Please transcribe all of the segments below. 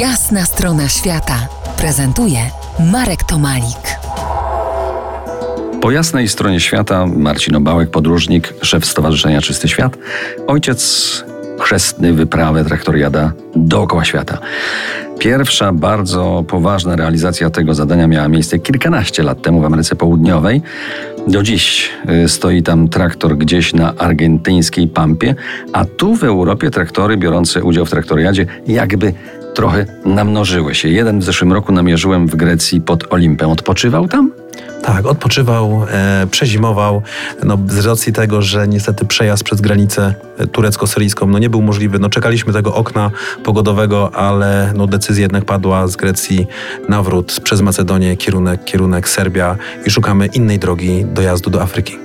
Jasna strona świata prezentuje Marek Tomalik. Po jasnej stronie świata Marcin Obałek, podróżnik, szef Stowarzyszenia Czysty Świat, ojciec chrzestny wyprawę traktoriada dookoła świata. Pierwsza bardzo poważna realizacja tego zadania miała miejsce kilkanaście lat temu w Ameryce Południowej. Do dziś y, stoi tam traktor gdzieś na argentyńskiej pampie, a tu w Europie traktory biorące udział w traktoriadzie jakby trochę namnożyły się. Jeden w zeszłym roku namierzyłem w Grecji pod Olimpem. Odpoczywał tam? Tak, odpoczywał, e, przezimował. No, z racji tego, że niestety przejazd przez granicę e, turecko-syryjską no, nie był możliwy. No, czekaliśmy tego okna pogodowego, ale no, decyzja jednak padła z Grecji nawrót przez Macedonię, kierunek, kierunek Serbia i szukamy innej drogi dojazdu do Afryki.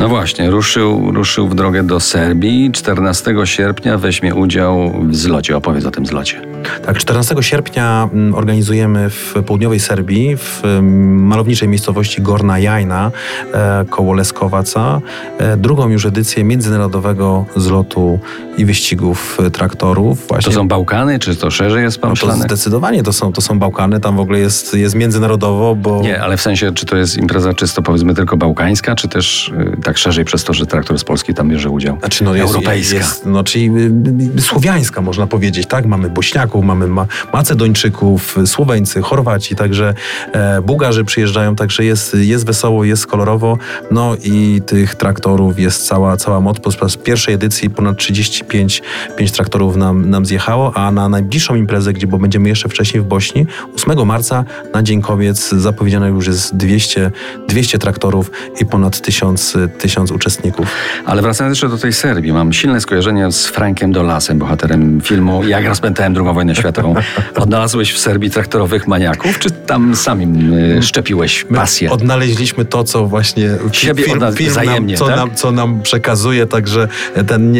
No właśnie, ruszył, ruszył w drogę do Serbii. 14 sierpnia weźmie udział w zlocie. Opowiedz o tym zlocie. Tak, 14 sierpnia mm, organizujemy w południowej Serbii, w mm, malowniczej miejscowości Gorna Jajna e, koło Leskowaca, e, drugą już edycję międzynarodowego zlotu i wyścigów e, traktorów. Właśnie. To są Bałkany, czy to szerzej jest pomyślane? No to zdecydowanie to są, to są Bałkany, tam w ogóle jest, jest międzynarodowo, bo... Nie, ale w sensie, czy to jest impreza czysto powiedzmy tylko bałkańska, czy też tak szerzej przez to, że traktor z Polski tam bierze udział? Znaczy, no jest, Europejska. Jest, no, czyli y, y, słowiańska można powiedzieć, tak? Mamy Bośniaków, mamy ma Macedończyków, Słoweńcy, Chorwaci, także e, Bułgarzy przyjeżdżają, także jest, jest wesoło, jest kolorowo, no i tych traktorów jest cała, cała moc. Z pierwszej edycji ponad 35 5 traktorów nam, nam zjechało, a na najbliższą imprezę, gdzie bo będziemy jeszcze wcześniej w Bośni, 8 marca na Dzień Kobiec zapowiedziane już jest 200, 200 traktorów i ponad 1000, 1000 uczestników. Ale wracając jeszcze do tej Serbii, mam silne skojarzenie z Frankiem Dolasem, bohaterem filmu Jak rozpętałem II wojnę światową. Odnalazłeś w Serbii traktorowych maniaków, czy tam sami y, szczepiłeś pasję? My odnaleźliśmy to, co właśnie Siebie film, film wzajemnie, nam, co, tak? nam, co nam przekazuje, także ten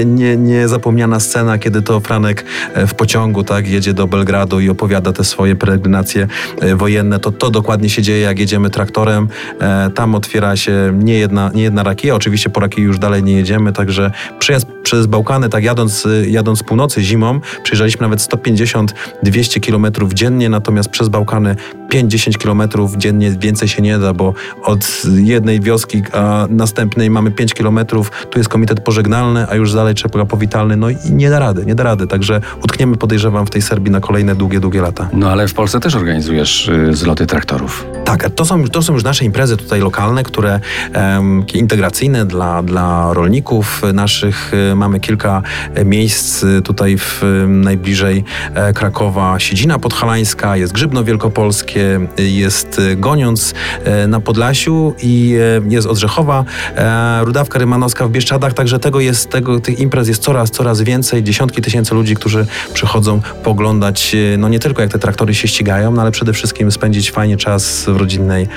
niezapomniana nie, nie scena, kiedy to Franek e, w pociągu tak jedzie do Belgradu i opowiada te swoje peregrinacje e, wojenne, to to dokładnie się dzieje, jak jedziemy traktorem. E, tam otwiera się nie jedna, nie jedna rakija, oczywiście po rakii już dalej nie jedziemy, także przejazd przez Bałkany, tak jadąc, jadąc z północy zimą, przejeżdżaliśmy nawet 150-200 kilometrów dziennie, natomiast przez Bałkany 5-10 kilometrów dziennie więcej się nie da, bo od jednej wioski a następnej mamy 5 kilometrów, tu jest komitet pożegnalny, a już dalej trzeba powitalny, no i nie da rady, nie da rady, także utkniemy podejrzewam w tej Serbii na kolejne długie, długie lata. No ale w Polsce też organizujesz y, zloty traktorów. Tak, to są, to są już nasze imprezy tutaj lokalne, które um, integracyjne dla, dla rolników naszych. Mamy kilka miejsc tutaj w najbliżej e, Krakowa, Siedzina Podhalańska, jest Grzybno Wielkopolskie, jest Goniąc e, na Podlasiu i e, jest Odrzechowa, Rudawka Rymanowska w Bieszczadach, także tego jest, tego, tych imprez jest coraz, coraz więcej. Dziesiątki tysięcy ludzi, którzy przychodzą poglądać, no nie tylko jak te traktory się ścigają, no ale przede wszystkim spędzić fajnie czas w rodzinnej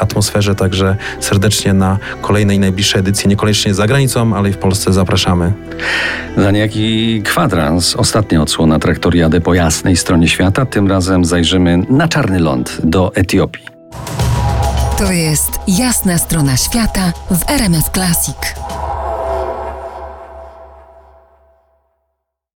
atmosferze, także serdecznie na kolejnej najbliższej edycji, niekoniecznie za granicą, ale i w Polsce zapraszamy. Za niejaki kwadrans, ostatnia odsłona traktoriady po jasnej stronie świata. Tym razem zajrzymy na czarny ląd do Etiopii. To jest jasna strona świata w RMS Classic.